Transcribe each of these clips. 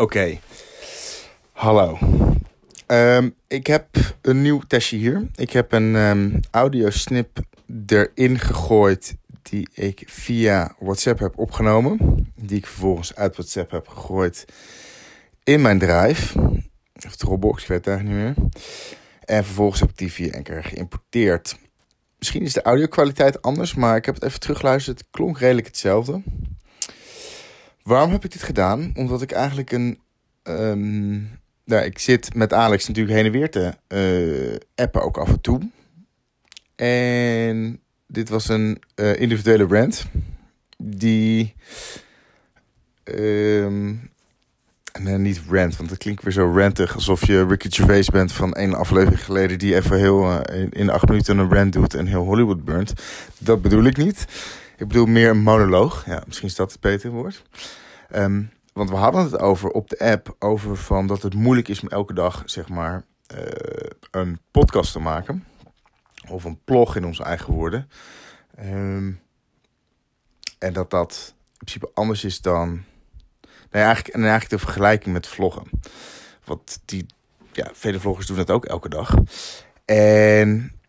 Oké. Hallo. Ehm, ik heb een nieuw testje hier. Ik heb een um, audiosnip erin gegooid die ik via WhatsApp heb opgenomen. Die ik vervolgens uit WhatsApp heb gegooid in mijn drive. Of Dropbox, ik weet het eigenlijk niet meer. En vervolgens heb ik die via geïmporteerd. Misschien is de audio-kwaliteit anders, maar ik heb het even teruggeluisterd. Het klonk redelijk hetzelfde. Waarom heb ik dit gedaan? Omdat ik eigenlijk een. Um, nou, ik zit met Alex natuurlijk heen en weer te uh, appen ook af en toe. En dit was een uh, individuele rant. Die. Um, nee, niet rant, want dat klinkt weer zo rantig. Alsof je Ricky Gervais bent van één aflevering geleden. Die even heel uh, in acht minuten een rant doet en heel Hollywood burnt. Dat bedoel ik niet. Ik bedoel meer een monoloog. Ja, misschien is dat het beter woord. Um, want we hadden het over op de app over van dat het moeilijk is om elke dag zeg maar uh, een podcast te maken. Of een blog in onze eigen woorden. Um, en dat dat in principe anders is dan. Nou eigenlijk, en eigenlijk de vergelijking met vloggen. Want die, ja, vele vloggers doen dat ook elke dag. En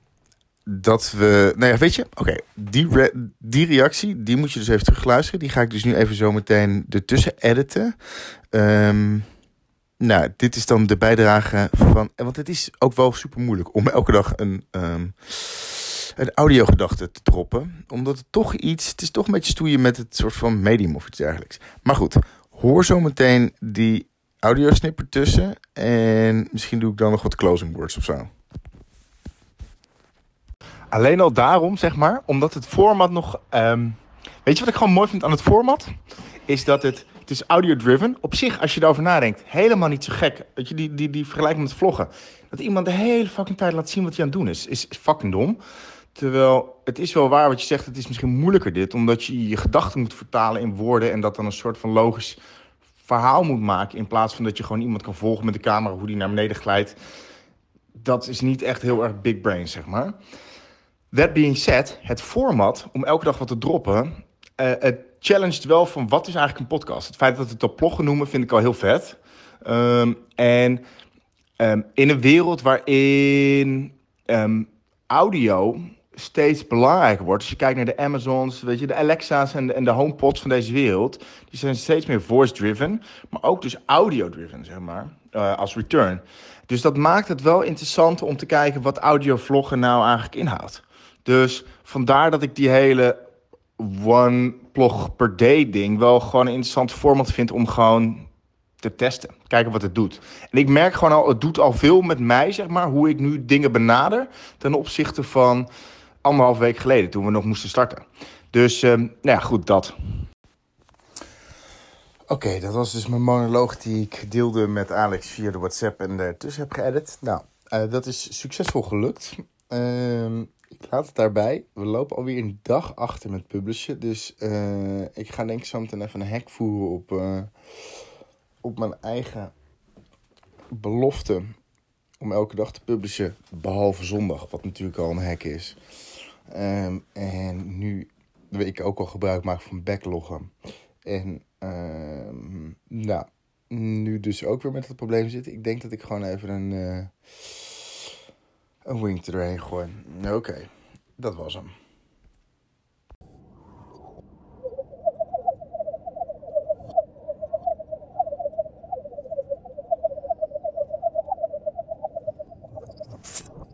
dat we. Nou ja, weet je, oké. die, die reactie, die moet je dus even terugluisteren. Die ga ik dus nu even zo meteen ertussen editen. Um, nou, dit is dan de bijdrage van. Want het is ook wel super moeilijk om elke dag een. Um, een audiogedachte te droppen. Omdat het toch iets. Het is toch een beetje stoeien met het soort van medium of iets dergelijks. Maar goed, hoor zo meteen die audiosnipper tussen. En misschien doe ik dan nog wat closing words of zo. Alleen al daarom, zeg maar, omdat het format nog. Um, weet je wat ik gewoon mooi vind aan het format? Is dat het. Het is audio-driven. Op zich, als je erover nadenkt, helemaal niet zo gek. Weet je, die, die, die vergelijking met vloggen. Dat iemand de hele fucking tijd laat zien wat hij aan het doen is, is fucking dom. Terwijl het is wel waar wat je zegt, het is misschien moeilijker dit, omdat je je gedachten moet vertalen in woorden en dat dan een soort van logisch verhaal moet maken. In plaats van dat je gewoon iemand kan volgen met de camera, hoe die naar beneden glijdt. Dat is niet echt heel erg big brain, zeg maar. That being said, het format om elke dag wat te droppen, uh, het challenged wel van wat is eigenlijk een podcast. Het feit dat we het op bloggen noemen vind ik al heel vet. Um, en um, in een wereld waarin um, audio steeds belangrijker wordt. Als je kijkt naar de Amazons, weet je, de Alexa's en de, en HomePods van deze wereld, die zijn steeds meer voice-driven, maar ook dus audio-driven, zeg maar, uh, als return. Dus dat maakt het wel interessant om te kijken wat audiovloggen nou eigenlijk inhoudt. Dus vandaar dat ik die hele one blog per day ding wel gewoon een interessant format vind om gewoon te testen. Kijken wat het doet. En ik merk gewoon al, het doet al veel met mij, zeg maar, hoe ik nu dingen benader ten opzichte van anderhalf week geleden toen we nog moesten starten. Dus, um, nou ja, goed, dat. Oké, dat was dus mijn monoloog die ik deelde met Alex via de WhatsApp en ertussen heb geëdit. Nou, uh, dat is succesvol gelukt. Uh, ik laat het daarbij. We lopen alweer een dag achter met publishen. Dus uh, ik ga denk ik zo meteen even een hack voeren op, uh, op mijn eigen belofte. Om elke dag te publishen, behalve zondag. Wat natuurlijk al een hack is. Um, en nu wil ik ook al gebruik maken van backloggen. En um, nou, nu dus ook weer met het probleem zit. Ik denk dat ik gewoon even een... Uh, een wing erheen gooien. Oké, dat was hem.